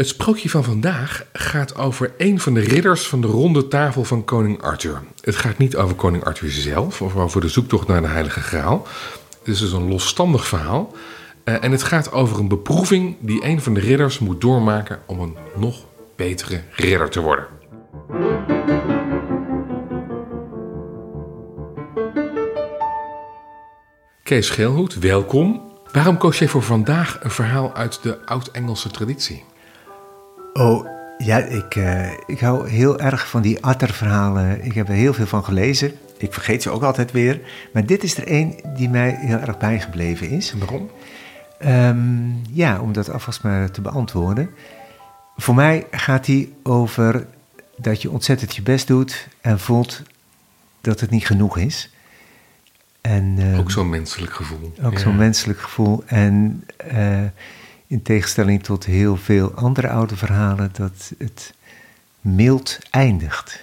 Het sprookje van vandaag gaat over een van de ridders van de ronde tafel van koning Arthur. Het gaat niet over koning Arthur zelf of over de zoektocht naar de Heilige Graal. Het is dus een losstandig verhaal. Uh, en het gaat over een beproeving die een van de ridders moet doormaken om een nog betere ridder te worden. Kees Geelhoed, welkom. Waarom koos jij voor vandaag een verhaal uit de Oud-Engelse traditie? Oh, ja, ik, uh, ik hou heel erg van die Atter-verhalen. Ik heb er heel veel van gelezen. Ik vergeet ze ook altijd weer. Maar dit is er één die mij heel erg bijgebleven is. Waarom? Um, ja, om dat alvast maar te beantwoorden. Voor mij gaat die over dat je ontzettend je best doet en voelt dat het niet genoeg is. En, uh, ook zo'n menselijk gevoel. Ook zo'n menselijk gevoel. En uh, in tegenstelling tot heel veel andere oude verhalen, dat het mild eindigt.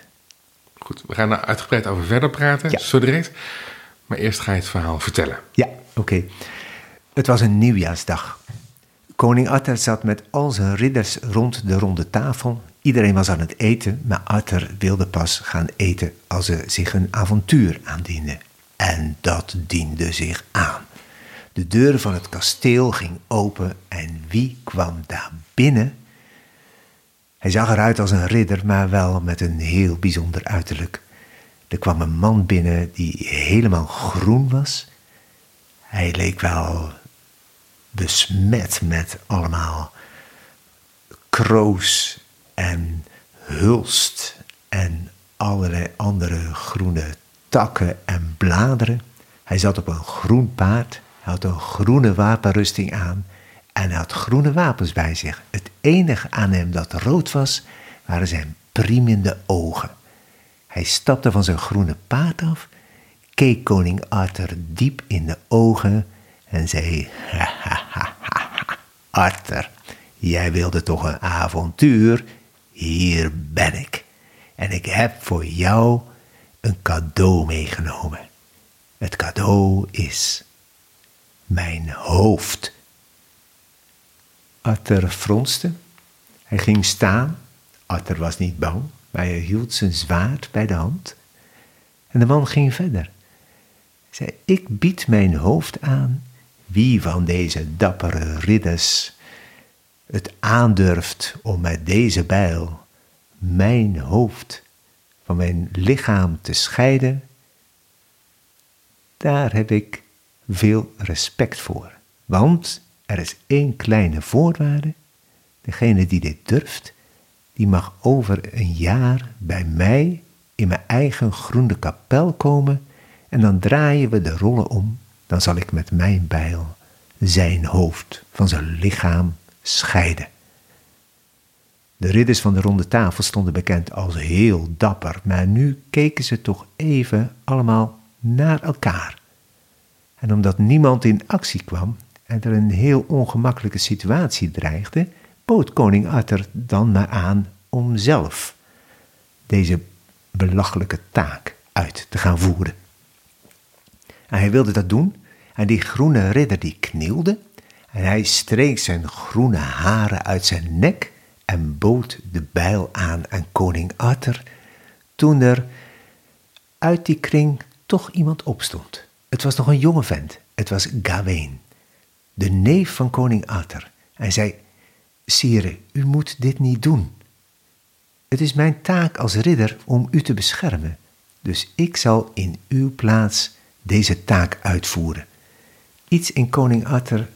Goed, we gaan daar uitgebreid over verder praten, ja. zo direct. Maar eerst ga je het verhaal vertellen. Ja, oké. Okay. Het was een nieuwjaarsdag. Koning Arthur zat met al zijn ridders rond de ronde tafel. Iedereen was aan het eten, maar Arthur wilde pas gaan eten als er zich een avontuur aandiende. En dat diende zich aan. De deur van het kasteel ging open en wie kwam daar binnen? Hij zag eruit als een ridder, maar wel met een heel bijzonder uiterlijk. Er kwam een man binnen die helemaal groen was. Hij leek wel besmet met allemaal kroos en hulst en allerlei andere groene takken en bladeren. Hij zat op een groen paard had een groene wapenrusting aan en had groene wapens bij zich. Het enige aan hem dat rood was, waren zijn priemende ogen. Hij stapte van zijn groene paard af, keek koning Arthur diep in de ogen en zei: Arthur, jij wilde toch een avontuur? Hier ben ik. En ik heb voor jou een cadeau meegenomen. Het cadeau is mijn hoofd. Arthur fronste. Hij ging staan. Arthur was niet bang, maar hij hield zijn zwaard bij de hand. En de man ging verder. Zei, ik bied mijn hoofd aan. Wie van deze dappere ridders het aandurft om met deze bijl mijn hoofd van mijn lichaam te scheiden, daar heb ik veel respect voor. Want er is één kleine voorwaarde. Degene die dit durft, die mag over een jaar bij mij in mijn eigen groene kapel komen en dan draaien we de rollen om. Dan zal ik met mijn bijl zijn hoofd van zijn lichaam scheiden. De ridders van de ronde tafel stonden bekend als heel dapper, maar nu keken ze toch even allemaal naar elkaar. En omdat niemand in actie kwam en er een heel ongemakkelijke situatie dreigde, bood koning Arthur dan maar aan om zelf deze belachelijke taak uit te gaan voeren. En hij wilde dat doen en die groene ridder die knielde en hij streek zijn groene haren uit zijn nek en bood de bijl aan aan koning Arthur toen er uit die kring toch iemand opstond. Het was nog een jonge vent. Het was Gawain, de neef van koning Arthur. Hij zei: Sire, u moet dit niet doen. Het is mijn taak als ridder om u te beschermen, dus ik zal in uw plaats deze taak uitvoeren. Iets in koning Arthur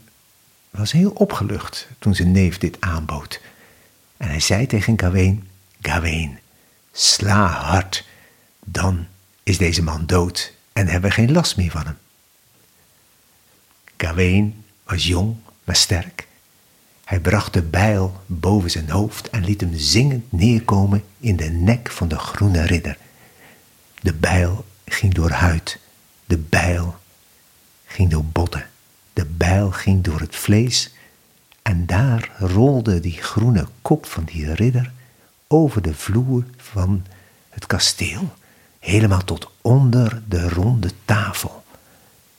was heel opgelucht toen zijn neef dit aanbood. En hij zei tegen Gawain: Gawain, sla hard, dan is deze man dood en hebben we geen last meer van hem. Gawain was jong, maar sterk. Hij bracht de bijl boven zijn hoofd en liet hem zingend neerkomen in de nek van de groene ridder. De bijl ging door huid, de bijl ging door botten, de bijl ging door het vlees en daar rolde die groene kop van die ridder over de vloer van het kasteel helemaal tot onder de ronde tafel.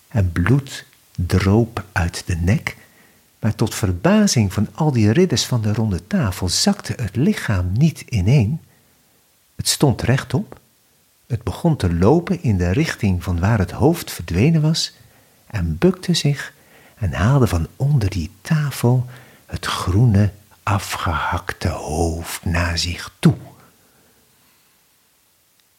En bloed droop uit de nek Maar tot verbazing van al die ridders van de ronde tafel zakte het lichaam niet ineen. Het stond rechtop. Het begon te lopen in de richting van waar het hoofd verdwenen was en bukte zich en haalde van onder die tafel het groene afgehakte hoofd naar zich toe.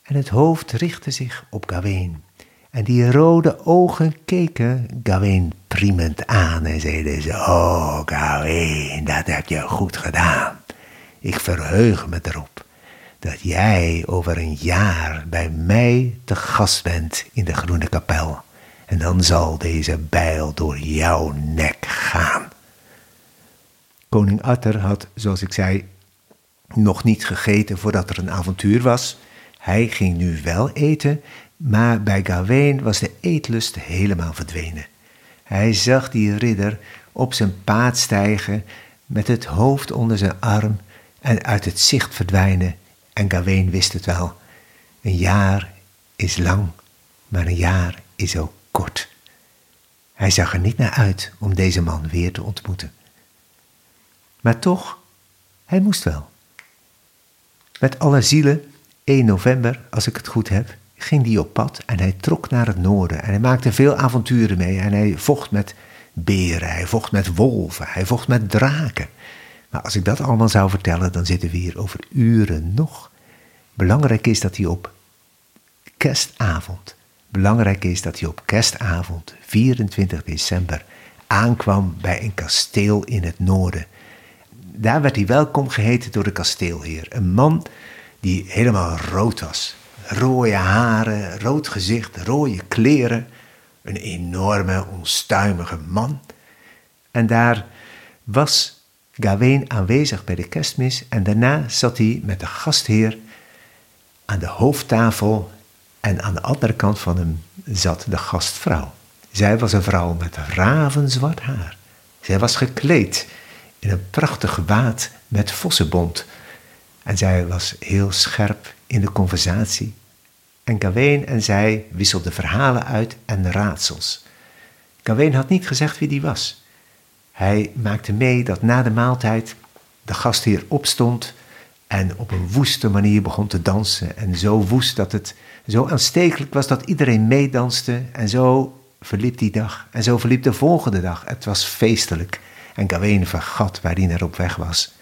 En het hoofd richtte zich op Gawain. En die rode ogen keken Gawain priemend aan en zeiden ze, oh Gawain, dat heb je goed gedaan. Ik verheug me erop dat jij over een jaar bij mij te gast bent in de Groene Kapel. En dan zal deze bijl door jouw nek gaan. Koning Arthur had, zoals ik zei, nog niet gegeten voordat er een avontuur was. Hij ging nu wel eten, maar bij Gawain was de eetlust helemaal verdwenen. Hij zag die ridder op zijn paard stijgen, met het hoofd onder zijn arm en uit het zicht verdwijnen. En Gawain wist het wel. Een jaar is lang, maar een jaar is ook kort. Hij zag er niet naar uit om deze man weer te ontmoeten. Maar toch, hij moest wel. Met alle zielen, 1 november, als ik het goed heb, ging hij op pad en hij trok naar het noorden. En hij maakte veel avonturen mee en hij vocht met beren, hij vocht met wolven, hij vocht met draken. Maar als ik dat allemaal zou vertellen, dan zitten we hier over uren nog. Belangrijk is dat hij op kerstavond, belangrijk is dat hij op kerstavond, 24 december, aankwam bij een kasteel in het noorden. Daar werd hij welkom geheten door de kasteelheer. Een man die helemaal rood was. Rode haren, rood gezicht, rode kleren. Een enorme, onstuimige man. En daar was Gawain aanwezig bij de kerstmis en daarna zat hij met de gastheer aan de hoofdtafel en aan de andere kant van hem zat de gastvrouw. Zij was een vrouw met ravenzwart haar. Zij was gekleed in een prachtig gewaad met vossenbont. En zij was heel scherp in de conversatie. En Gawain en zij wisselden verhalen uit en raadsels. Gawain had niet gezegd wie die was. Hij maakte mee dat na de maaltijd de gastheer opstond en op een woeste manier begon te dansen. En zo woest dat het zo aanstekelijk was dat iedereen meedanste. En zo verliep die dag. En zo verliep de volgende dag. Het was feestelijk. En Gawain vergat waar hij naar op weg was.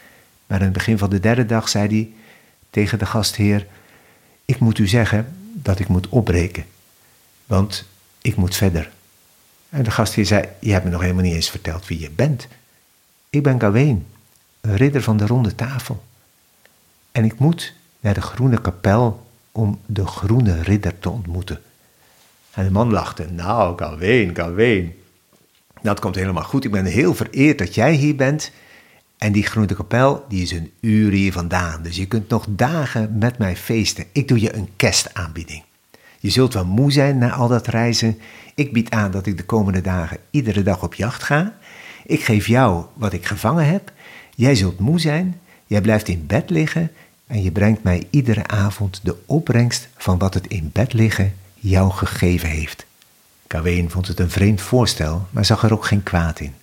Maar aan het begin van de derde dag zei hij tegen de gastheer: Ik moet u zeggen dat ik moet opbreken, want ik moet verder. En de gastheer zei: Je hebt me nog helemaal niet eens verteld wie je bent. Ik ben Gawain, een ridder van de ronde tafel. En ik moet naar de groene kapel om de groene ridder te ontmoeten. En de man lachte: Nou, Gawain, Gawain, dat komt helemaal goed. Ik ben heel vereerd dat jij hier bent. En die groene kapel, die is een uur hier vandaan. Dus je kunt nog dagen met mij feesten. Ik doe je een kerstaanbieding. Je zult wel moe zijn na al dat reizen. Ik bied aan dat ik de komende dagen iedere dag op jacht ga. Ik geef jou wat ik gevangen heb. Jij zult moe zijn. Jij blijft in bed liggen. En je brengt mij iedere avond de opbrengst van wat het in bed liggen jou gegeven heeft. Gawain vond het een vreemd voorstel, maar zag er ook geen kwaad in.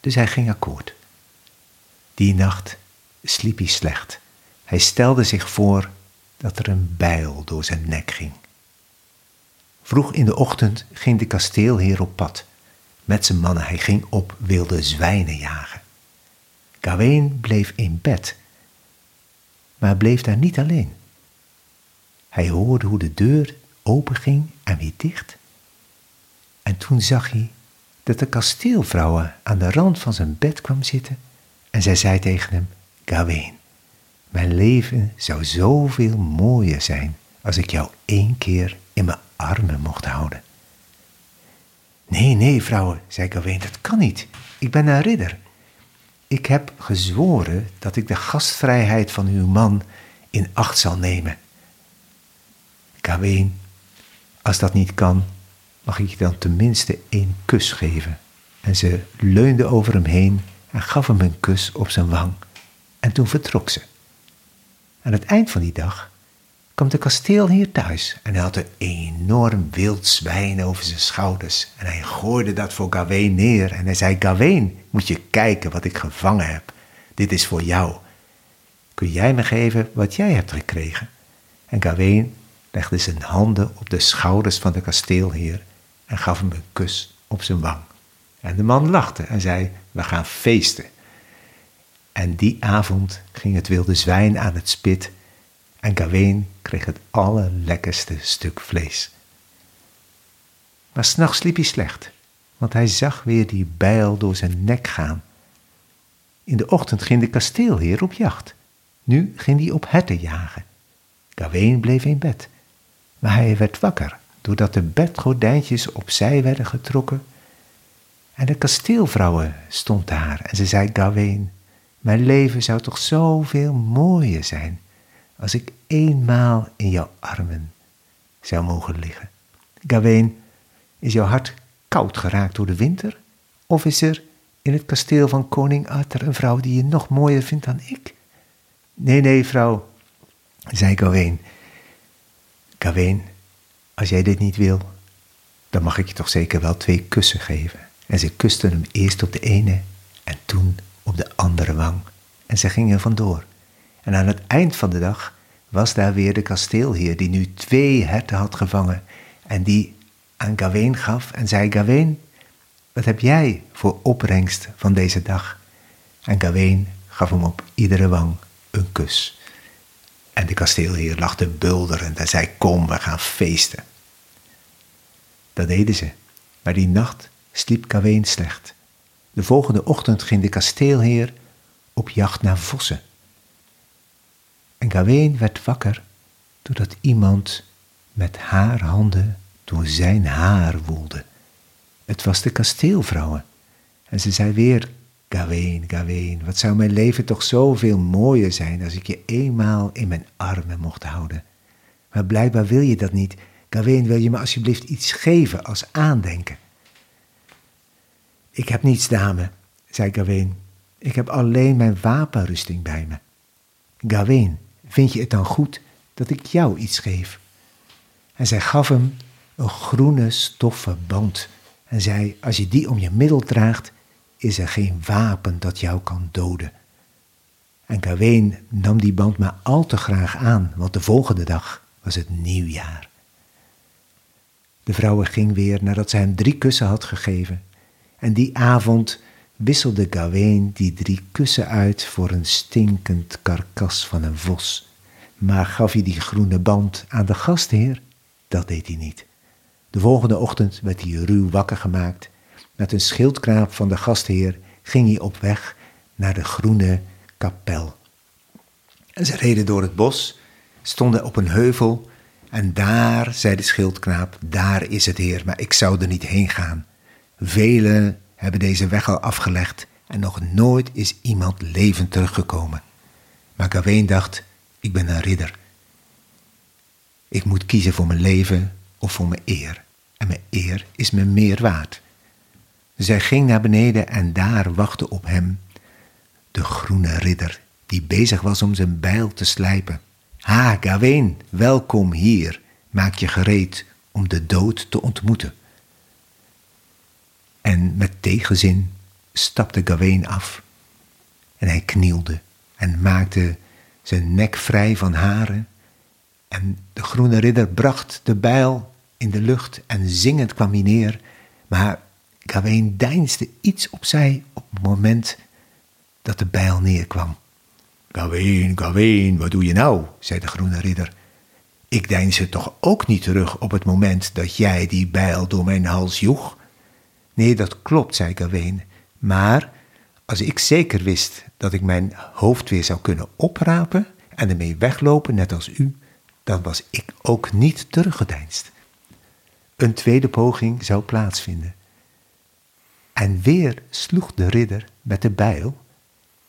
Dus hij ging akkoord. Die nacht sliep hij slecht. Hij stelde zich voor dat er een bijl door zijn nek ging. Vroeg in de ochtend ging de kasteelheer op pad. Met zijn mannen, hij ging op wilde zwijnen jagen. Gawain bleef in bed, maar bleef daar niet alleen. Hij hoorde hoe de deur openging en weer dicht. En toen zag hij dat de kasteelvrouw aan de rand van zijn bed kwam zitten en zij zei tegen hem, Gawain, mijn leven zou zoveel mooier zijn als ik jou één keer in mijn armen mocht houden. Nee, nee, vrouwen, zei Gawain, dat kan niet. Ik ben een ridder. Ik heb gezworen dat ik de gastvrijheid van uw man in acht zal nemen. Gawain, als dat niet kan, mag ik je dan tenminste één kus geven? En ze leunde over hem heen en gaf hem een kus op zijn wang. En toen vertrok ze. Aan het eind van die dag kwam de kasteelheer thuis en hij had een enorm wild zwijn over zijn schouders. En hij gooide dat voor Gawain neer en hij zei, Gawain, moet je kijken wat ik gevangen heb. Dit is voor jou. Kun jij me geven wat jij hebt gekregen? En Gawain legde zijn handen op de schouders van de kasteelheer en gaf hem een kus op zijn wang. En de man lachte en zei, we gaan feesten. En die avond ging het wilde zwijn aan het spit en Gawain kreeg het allerlekkerste stuk vlees. Maar s'nachts sliep hij slecht, want hij zag weer die bijl door zijn nek gaan. In de ochtend ging de kasteelheer op jacht. Nu ging hij op herten jagen. Gawain bleef in bed, maar hij werd wakker doordat de bedgordijntjes opzij werden getrokken. En de kasteelvrouwe stond daar en ze zei Gawain, mijn leven zou toch zoveel mooier zijn als ik eenmaal in jouw armen zou mogen liggen. Gawain, is jouw hart koud geraakt door de winter? Of is er in het kasteel van koning Arthur een vrouw die je nog mooier vindt dan ik? Nee, nee, vrouw, zei Gawain. Gawain, als jij dit niet wil, dan mag ik je toch zeker wel twee kussen geven. En ze kusten hem eerst op de ene en toen op de andere wang. En ze gingen vandoor. En aan het eind van de dag was daar weer de kasteelheer die nu twee herten had gevangen en die aan Gawain gaf en zei, Gawain, wat heb jij voor opbrengst van deze dag? En Gawain gaf hem op iedere wang een kus. En de kasteelheer lachte bulderend en zei, kom, we gaan feesten. Dat deden ze, maar die nacht sliep Gawain slecht. De volgende ochtend ging de kasteelheer op jacht naar vossen. En Gawain werd wakker doordat iemand met haar handen door zijn haar woelde. Het was de kasteelvrouwe. En ze zei weer, Gawain, Gawain, wat zou mijn leven toch zoveel mooier zijn als ik je eenmaal in mijn armen mocht houden. Maar blijkbaar wil je dat niet. Gawain, wil je me alsjeblieft iets geven als aandenken? Ik heb niets, dame, zei Gawain. Ik heb alleen mijn wapenrusting bij me. Gawain, vind je het dan goed dat ik jou iets geef? En zij gaf hem een groene stoffen band en zei, als je die om je middel draagt, is er geen wapen dat jou kan doden. En Gawain nam die band maar al te graag aan, want de volgende dag was het nieuwjaar. De vrouwen ging weer nadat zij hem drie kussen had gegeven. En die avond wisselde Gawain die drie kussen uit voor een stinkend karkas van een vos. Maar gaf hij die groene band aan de gastheer? Dat deed hij niet. De volgende ochtend werd hij ruw wakker gemaakt. Met een schildknaap van de gastheer ging hij op weg naar de groene kapel. En ze reden door het bos, stonden op een heuvel en daar, zei de schildknaap, daar is het heer, maar ik zou er niet heen gaan. Velen hebben deze weg al afgelegd en nog nooit is iemand levend teruggekomen. Maar Gawain dacht, ik ben een ridder. Ik moet kiezen voor mijn leven of voor mijn eer. En mijn eer is me meer waard. Zij ging naar beneden en daar wachtte op hem de groene ridder, die bezig was om zijn bijl te slijpen. Ha, Gawain, welkom hier. Maak je gereed om de dood te ontmoeten. En met tegenzin stapte Gawain af. En hij knielde en maakte zijn nek vrij van haren. En de groene ridder bracht de bijl in de lucht en zingend kwam hij neer. Maar Gawain deinsde iets opzij op het moment dat de bijl neerkwam. Gawain, Gawain, wat doe je nou? zei de groene ridder. Ik deinsde toch ook niet terug op het moment dat jij die bijl door mijn hals joeg? Nee, dat klopt, zei Gawain. Maar als ik zeker wist dat ik mijn hoofd weer zou kunnen oprapen en ermee weglopen, net als u, dan was ik ook niet teruggedeinst. Een tweede poging zou plaatsvinden. En weer sloeg de ridder met de bijl,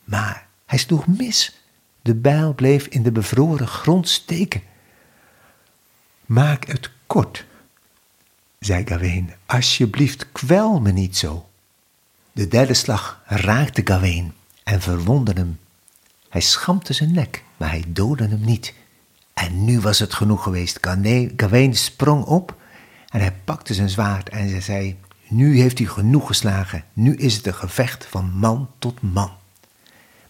maar hij sloeg mis. De bijl bleef in de bevroren grond steken. Maak het kort, zei Gawain, alsjeblieft kwel me niet zo. De derde slag raakte Gawain en verwondde hem. Hij schampte zijn nek, maar hij doodde hem niet. En nu was het genoeg geweest. Gawain sprong op en hij pakte zijn zwaard en hij zei... Nu heeft hij genoeg geslagen. Nu is het een gevecht van man tot man.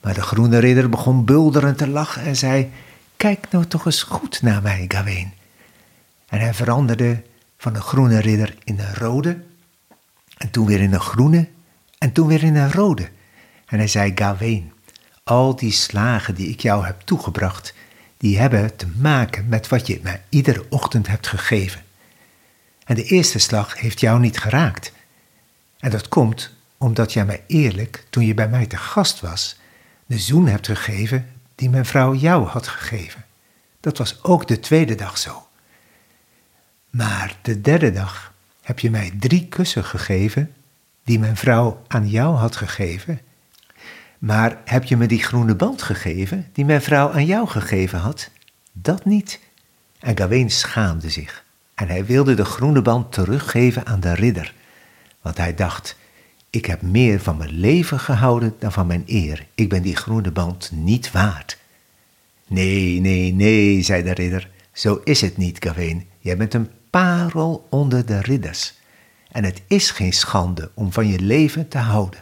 Maar de groene ridder begon bulderend te lachen en zei... Kijk nou toch eens goed naar mij, Gawain. En hij veranderde van een groene ridder in een rode... en toen weer in een groene en toen weer in een rode. En hij zei, Gawain, al die slagen die ik jou heb toegebracht... die hebben te maken met wat je mij iedere ochtend hebt gegeven. En de eerste slag heeft jou niet geraakt. En dat komt omdat jij mij eerlijk, toen je bij mij te gast was, de zoen hebt gegeven die mijn vrouw jou had gegeven. Dat was ook de tweede dag zo. Maar de derde dag heb je mij drie kussen gegeven die mijn vrouw aan jou had gegeven. Maar heb je me die groene band gegeven die mijn vrouw aan jou gegeven had? Dat niet. En Gawain schaamde zich en hij wilde de groene band teruggeven aan de ridder, want hij dacht, ik heb meer van mijn leven gehouden dan van mijn eer. Ik ben die groene band niet waard. Nee, nee, nee, zei de ridder, zo is het niet, Gawain. Jij bent een parel onder de ridders. En het is geen schande om van je leven te houden.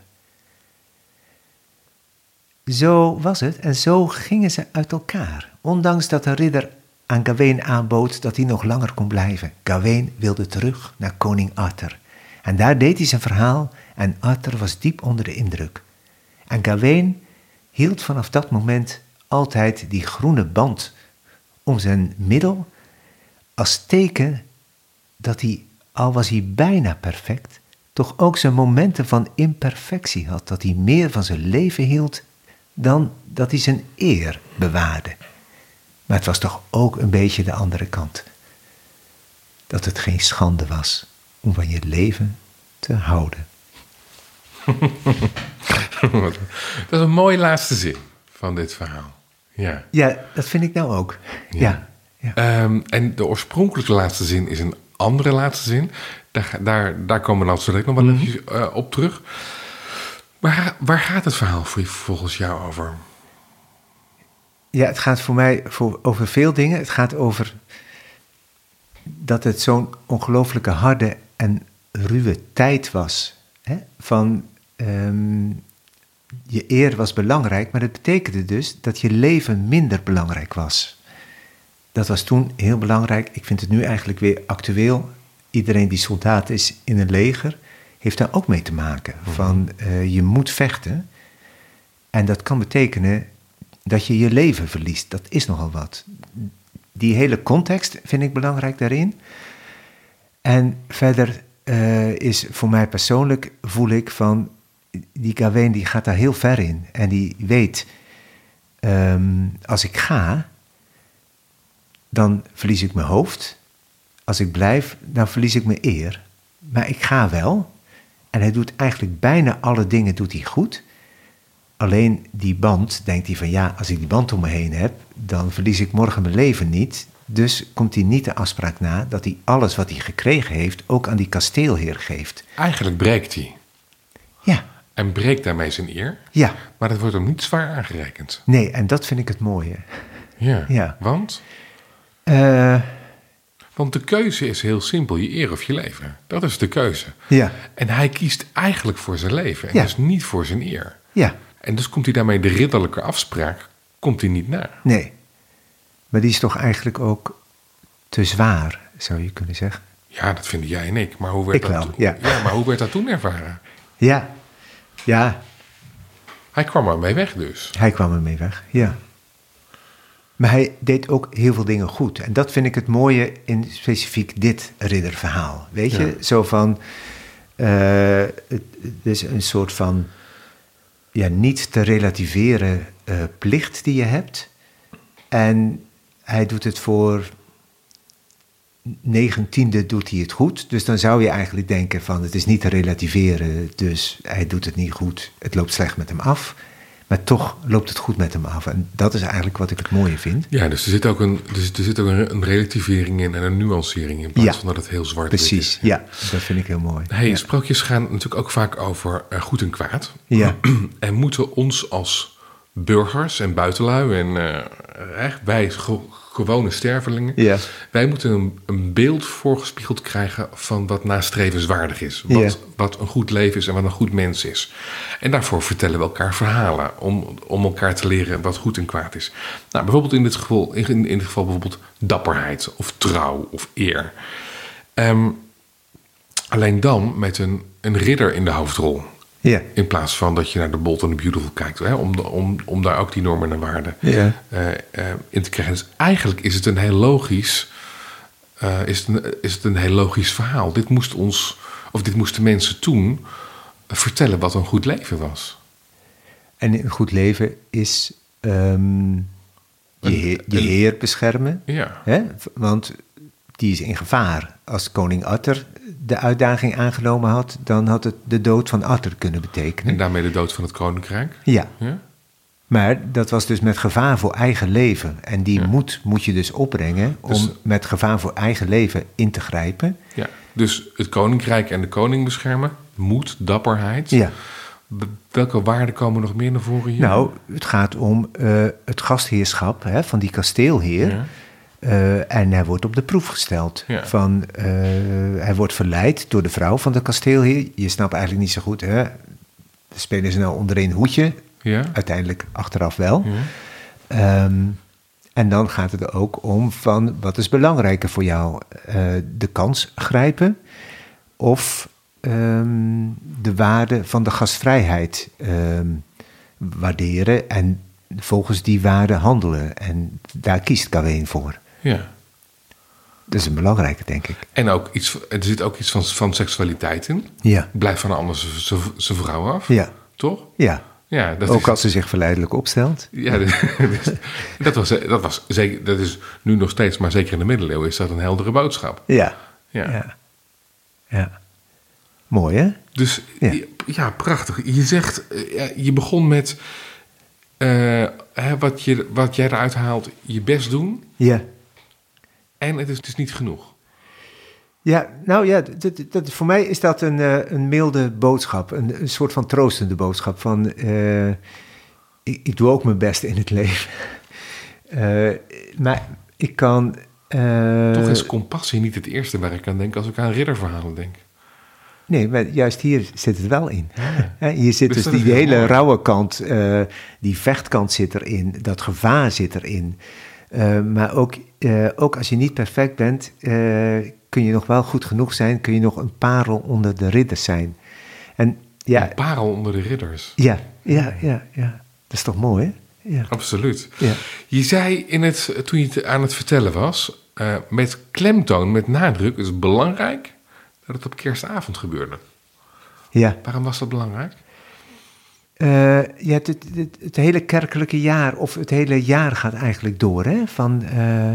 Zo was het en zo gingen ze uit elkaar, ondanks dat de ridder aan Gawain aanbood dat hij nog langer kon blijven. Gawain wilde terug naar koning Arthur. En daar deed hij zijn verhaal en Arthur was diep onder de indruk. En Gawain hield vanaf dat moment altijd die groene band om zijn middel als teken dat hij, al was hij bijna perfect, toch ook zijn momenten van imperfectie had, dat hij meer van zijn leven hield dan dat hij zijn eer bewaarde. Maar het was toch ook een beetje de andere kant. Dat het geen schande was om van je leven te houden. dat is een mooie laatste zin van dit verhaal. Ja. Ja, dat vind ik nou ook. Ja. ja. Ehm, en de oorspronkelijke laatste zin is een andere laatste zin. Daar, daar, daar komen we dan zo nog wel Mhm. even eh, op terug. Waar, waar gaat het verhaal voor, volgens jou over? Ja, het gaat voor mij voor, over veel dingen. Het gaat over dat het zo'n ongelooflijke harde en ruwe tijd was. Hè? Van ehm, je eer was belangrijk, maar dat betekende dus dat je leven minder belangrijk was. Dat was toen heel belangrijk. Ik vind het nu eigenlijk weer actueel. Iedereen die soldaat is in een leger, heeft daar ook mee te maken. Van eh, je moet vechten. En dat kan betekenen dat je je leven verliest. Dat is nogal wat. Die hele context vind ik belangrijk daarin. En verder eh, is voor mij persoonlijk, voel ik van, die Gawain die gaat daar heel ver in. En die weet, ehm, als ik ga, dan verlies ik mijn hoofd. Als ik blijf, dan verlies ik mijn eer. Maar ik ga wel. En hij doet eigenlijk bijna alle dingen doet hij goed. Alleen die band, denkt hij van ja, als ik die band om me heen heb, dan verlies ik morgen mijn leven niet. Dus komt hij niet de afspraak na dat hij alles wat hij gekregen heeft ook aan die kasteelheer geeft. Eigenlijk breekt hij. Ja, En breekt daarmee zijn eer. ja, Maar dat wordt hem niet zwaar aangerekend. nee, en dat vind ik het mooie. Ja. Ja. Want? Eh, Want de keuze is heel simpel. Je eer of je leven. Dat is de keuze. ja, En hij kiest eigenlijk voor zijn leven. En Ja. dus niet voor zijn eer. ja, En dus komt hij daarmee de ridderlijke afspraak komt hij niet na. nee. Maar die is toch eigenlijk ook te zwaar, zou je kunnen zeggen. Ja, dat vinden jij en ik. Maar hoe werd, Ik dat, wel, toen- ja. maar hoe werd dat toen ervaren? Ja, ja, Hij kwam ermee weg dus. Hij kwam ermee weg, ja. Maar hij deed ook heel veel dingen goed. En dat vind ik het mooie in specifiek dit ridderverhaal. Weet je, Ja. zo van... het, het is een soort van... Ja, niet te relativeren eh, plicht die je hebt. En hij doet het voor... negentiende doet hij het goed. Dus dan zou je eigenlijk denken van... het is niet te relativeren, dus hij doet het niet goed. Het loopt slecht met hem af. Maar toch loopt het goed met hem af. En dat is eigenlijk wat ik het mooie vind. Ja, dus er zit ook een, dus er zit ook een, relativering in en een nuancering in plaats Ja. van dat het heel zwart Precies, is. ja, dat vind ik heel mooi. Hey, ja. Sprookjes gaan natuurlijk ook vaak over eh, goed en kwaad. Ja. en moeten ons als burgers en buitenlui en echt wij gewone stervelingen. Ja. Wij moeten een, een beeld voorgespiegeld krijgen van wat nastrevenswaardig is. Wat, Ja. wat een goed leven is en wat een goed mens is. En daarvoor vertellen we elkaar verhalen om, om elkaar te leren wat goed en kwaad is. Nou, bijvoorbeeld in dit geval, in, in dit geval bijvoorbeeld dapperheid of trouw of eer. Ehm, alleen dan met een, een ridder in de hoofdrol. Ja. In plaats van dat je naar de Bold and the Beautiful kijkt. Hè, om, de- om, om daar ook die normen en waarden Ja. eh, eh, in te krijgen. Dus eigenlijk is het een heel logisch, eh, is, het een, is het een heel logisch verhaal. Dit moest ons, of dit moesten mensen toen vertellen wat een goed leven was. En een goed leven is ehm, je, heer, je heer beschermen. Ja. Hè? Want die is in gevaar. Als koning Arthur de uitdaging aangenomen had, dan had het de dood van Arthur kunnen En betekenen. daarmee de dood van het koninkrijk. Ja, Ja? maar dat was dus met gevaar voor eigen leven. En die Ja. moed moet je dus opbrengen om Dus- met gevaar voor eigen leven in te grijpen. Ja. Dus het koninkrijk en de koning beschermen. Moed, dapperheid. Ja. Welke waarden komen nog meer naar voren hier? Nou, het gaat om eh, het gastheerschap hè, van die kasteelheer. Ja. Eh, en hij wordt op de proef gesteld. Ja. Van, eh, hij wordt verleid door de vrouw van de kasteelheer. Je snapt eigenlijk niet zo goed. Hè? Spelen ze nou onder een hoedje? Ja. Uiteindelijk achteraf wel. Ja. Ehm, en dan gaat het er ook om van wat is belangrijker voor jou? Eh, de kans grijpen of ehm, de waarde van de gastvrijheid ehm, waarderen en volgens die waarde handelen. En daar kiest Gawain voor. Ja. Dat is een belangrijke, denk ik. En ook iets, er zit ook iets van, van seksualiteit in. Ja, Blijf van anders zijn vrouw af. ja, Toch? ja. Ja, dat Ook is, als ze zich verleidelijk opstelt. Ja, dus- dat, was, dat was zeker, dat is nu nog steeds, maar zeker in de middeleeuwen is dat een heldere boodschap. Ja, Ja. ja. ja. Mooi, hè? Dus Ja. ja. prachtig. Je zegt, eh, je begon met eh, hè, wat, je, wat jij eruit haalt, je best doen. Ja. En het is dus niet genoeg. Ja, nou ja, dat, dat, voor mij is dat een, eh, een milde boodschap. Een, een soort van troostende boodschap. Van, eh, ik, ik doe ook mijn best in het leven. Eh, maar ik kan... Toch is compassie niet het eerste waar ik aan denk als ik aan ridderverhalen denk. Nee, maar juist hier zit het wel in. Hier zit Dus dus, die hele mooi. rauwe kant, die vechtkant zit erin, dat gevaar zit erin. Eh, maar ook, eh, ook als je niet perfect bent, eh, kun je nog wel goed genoeg zijn, kun je nog een parel onder de ridders zijn. En ja, Een parel onder de ridders. ja, ja, ja, ja. Dat is toch mooi, hè? Ja. Absoluut. Ja. Je zei in het, toen je het aan het vertellen was, met klemtoon, met nadruk, is het belangrijk dat het op kerstavond gebeurde. ja. Waarom was dat belangrijk? Eh, ja, het, het, het- het hele kerkelijke jaar, of het hele jaar gaat eigenlijk door, hè? Van, eh,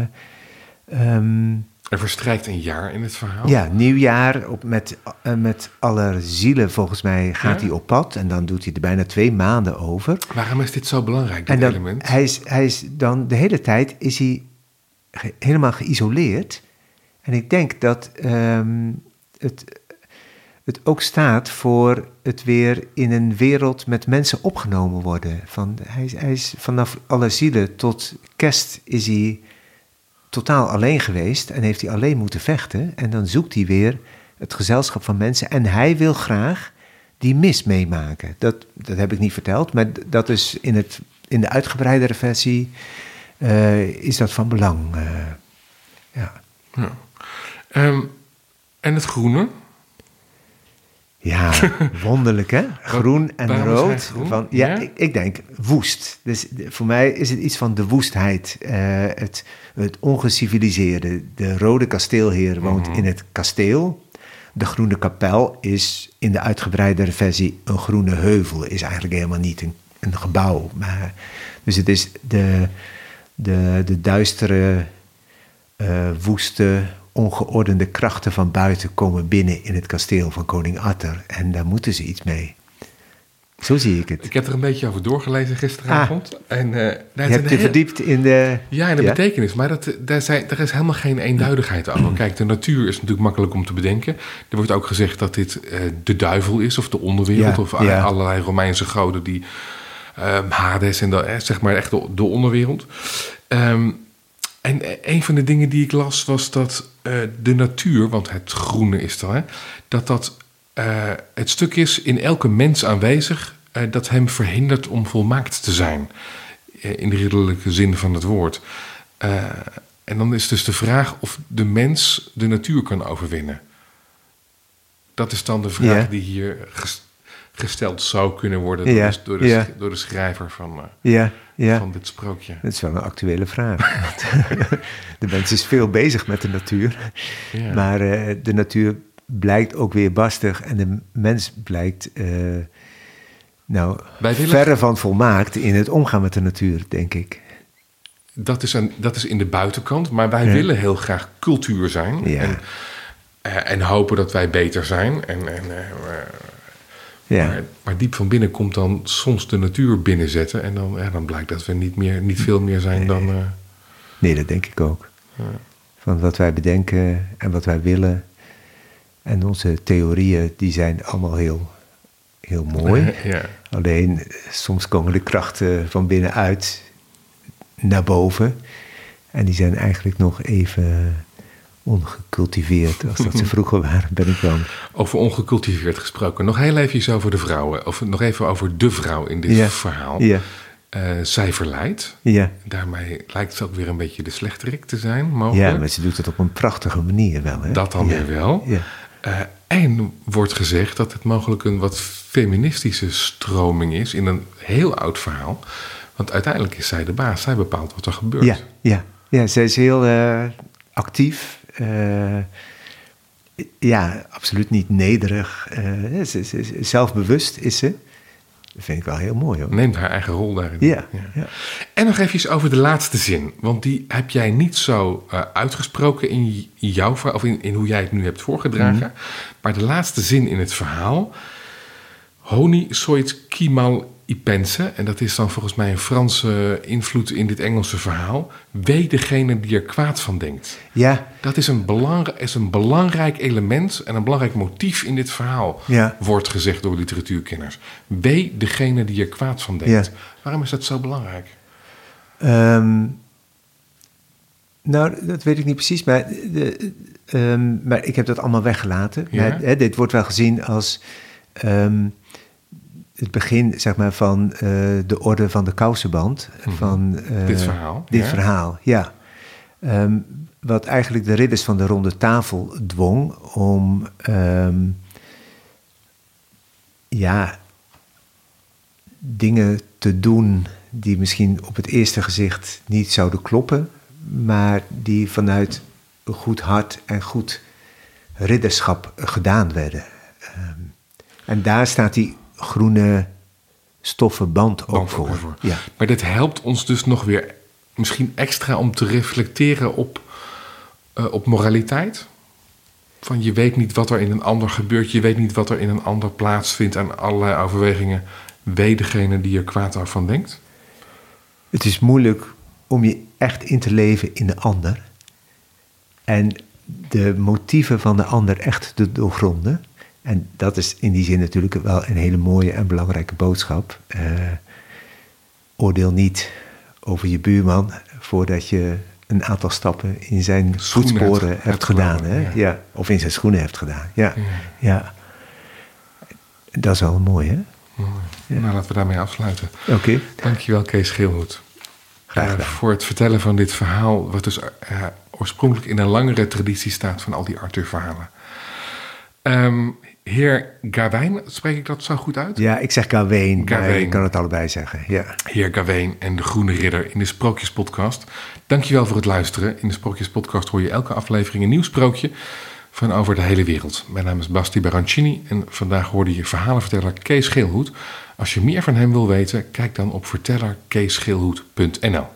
ehm, Er verstrijkt een jaar in het verhaal. Ja, nieuwjaar op, met, eh, met alle zielen, volgens mij, gaat Ja? hij op pad. En dan doet hij er bijna twee maanden over. Waarom is dit zo belangrijk, dit En dan, element? hij, is, hij is dan de hele tijd is hij ge- helemaal geïsoleerd. En ik denk dat ehm, het, het ook staat voor het weer in een wereld met mensen opgenomen worden. Van, hij, is- hij is vanaf alle zielen tot kerst is hij totaal alleen geweest en heeft hij alleen moeten vechten. En dan zoekt hij weer het gezelschap van mensen. En hij wil graag die mis meemaken. Dat, dat heb ik niet verteld, maar dat is in, het, in de uitgebreidere versie eh, is dat van belang. eh. Ja. Ehm, en het groene? Ja, wonderlijk hè? Groen en waarom rood. groen? Van, ja, Ja? Ik, ik denk woest. Dus voor mij is het iets van de woestheid. eh, het, het ongeciviliseerde. De rode kasteelheer woont Mhm. in het kasteel. De groene kapel is in de uitgebreidere versie een groene heuvel. Is eigenlijk helemaal niet een, een gebouw. Maar, dus het is de, de, de duistere, eh, woeste, ongeordende krachten van buiten komen binnen in het kasteel van koning Arthur. En daar moeten ze iets mee. Zo zie ik het. Ik heb er een beetje over doorgelezen gisteravond. En, eh, daar Je hebt je heel- verdiept in de... Ja, in de Ja? betekenis. Maar dat, daar, zijn, daar is helemaal geen eenduidigheid over. Kijk, de natuur is natuurlijk makkelijk om te bedenken. Er wordt ook gezegd dat dit eh, de duivel is, of de onderwereld, Ja, of ja. allerlei Romeinse goden die ehm, Hades en de, eh, zeg maar echt de, de onderwereld. Ehm, En eh, een van de dingen die ik las was dat eh, de natuur, want het groene is dan, hè, dat dat eh, het stuk is in elke mens aanwezig dat hem verhindert om volmaakt te zijn. In de ridderlijke zin van het woord. En dan is dus de vraag of de mens de natuur kan overwinnen. Dat is dan de vraag die hier ges- gesteld zou kunnen worden door, de, door, de, door de schrijver van, Ja, ja. van dit sprookje. Dat is wel een actuele vraag. De mens is veel bezig met de natuur. Ja. Maar eh, de natuur blijkt ook weer barstig. En de mens blijkt eh, nou, willen- verre van volmaakt in het omgaan met de natuur, denk ik. Dat is, een, dat is in de buitenkant, maar wij Ja. willen heel graag cultuur zijn. En, eh, en hopen dat wij beter zijn. En, en, Ja, maar, maar diep van binnen komt dan soms de natuur binnenzetten. En dan, ja, dan blijkt dat we niet, meer, niet veel meer zijn dan. eh, nee, dat denk ik ook. Van wat wij bedenken en wat wij willen. En onze theorieën, die zijn allemaal heel, heel mooi. ja. Alleen eh, soms komen de krachten van binnenuit naar boven. En die zijn eigenlijk nog even ongecultiveerd als dat ze vroeger waren, ben ik dan. Over ongecultiveerd gesproken. Nog heel even over de vrouwen. Of nog even over de vrouw in dit Ja. verhaal. Ja, Eh, zij verleidt. ja. Daarmee lijkt ze ook weer een beetje de slechterik te zijn, mogelijk. ja, maar ze doet het op een prachtige manier wel. Hè? Dat dan Ja. weer wel. Ja. Eh, en wordt gezegd dat het mogelijk een wat feministische stroming is in een heel oud verhaal. Want uiteindelijk is zij de baas. Zij bepaalt wat er gebeurt. Ja, ja. ja, zij is heel eh, actief. Eh, ja, absoluut niet nederig. eh, ze, ze- ze- zelfbewust is ze. Dat vind ik wel heel mooi hoor. Neemt haar eigen rol daarin. Ja, ja. En nog even over de laatste zin. Want die heb jij niet zo eh, uitgesproken in jouw verhaal, of in, in hoe jij het nu hebt voorgedragen. Mhm. Maar de laatste zin in het verhaal. Honi soit kimal ipense. En dat is dan volgens mij een Franse invloed in dit Engelse verhaal. Wee degene die er kwaad van denkt. Ja, Dat is een, belang, is een belangrijk element en een belangrijk motief in dit verhaal. Ja. Wordt gezegd door literatuurkenners. Wee degene die er kwaad van denkt. Ja. Waarom is dat zo belangrijk? Ehm, nou, dat weet ik niet precies, maar, de, ehm, maar ik heb dat allemaal weggelaten. Ja? Maar, hè, dit wordt wel gezien als ehm, het begin zeg maar, van eh, de orde van de kousenband. van, eh, Mhm. Dit verhaal, Dit ja. verhaal, ja. Ehm, wat eigenlijk de ridders van de ronde tafel dwong om... ehm, ja, dingen te doen die misschien op het eerste gezicht niet zouden kloppen, maar die vanuit een goed hart en goed ridderschap gedaan werden. Ehm, en daar staat die groene stoffen band ook Band voor. ook voor. Ja. Maar dit helpt ons dus nog weer misschien extra om te reflecteren op, eh, op moraliteit. Van je weet niet wat er in een ander gebeurt, je weet niet wat er in een ander plaatsvindt aan allerlei overwegingen. Wee degene die er kwaad van denkt. Het is moeilijk om je echt in te leven in de ander. En de motieven van de ander echt te doorgronden. En dat is in die zin natuurlijk wel een hele mooie en belangrijke boodschap. Eh, oordeel niet over je buurman voordat je een aantal stappen in zijn voetsporen hebt- gedaan. Hè? ja. Ja. Of in zijn schoenen hebt gedaan. Ja. Ja. Ja. Dat is wel mooi, hè? Nou, laten we daarmee afsluiten. Oké. Dankjewel, Kees Geelhoed. Graag gedaan. voor het vertellen van dit verhaal, wat dus eh, oorspronkelijk in een langere traditie staat van al die Arthur-verhalen. Ehm, heer Gawijn, spreek ik dat zo goed uit? Ja, ik zeg Gawain, Gawain. ik kan het allebei zeggen. Ja. Heer Gawijn en de Groene Ridder in de Sprookjespodcast. Dankjewel voor het luisteren. In de Sprookjespodcast hoor je elke aflevering een nieuw sprookje van over de hele wereld. Mijn naam is Basti Barancini en vandaag hoorde je verhalenverteller Kees Geelhoed. Als je meer van hem wil weten, kijk dan op vertellerkeesgeelhoed.nl.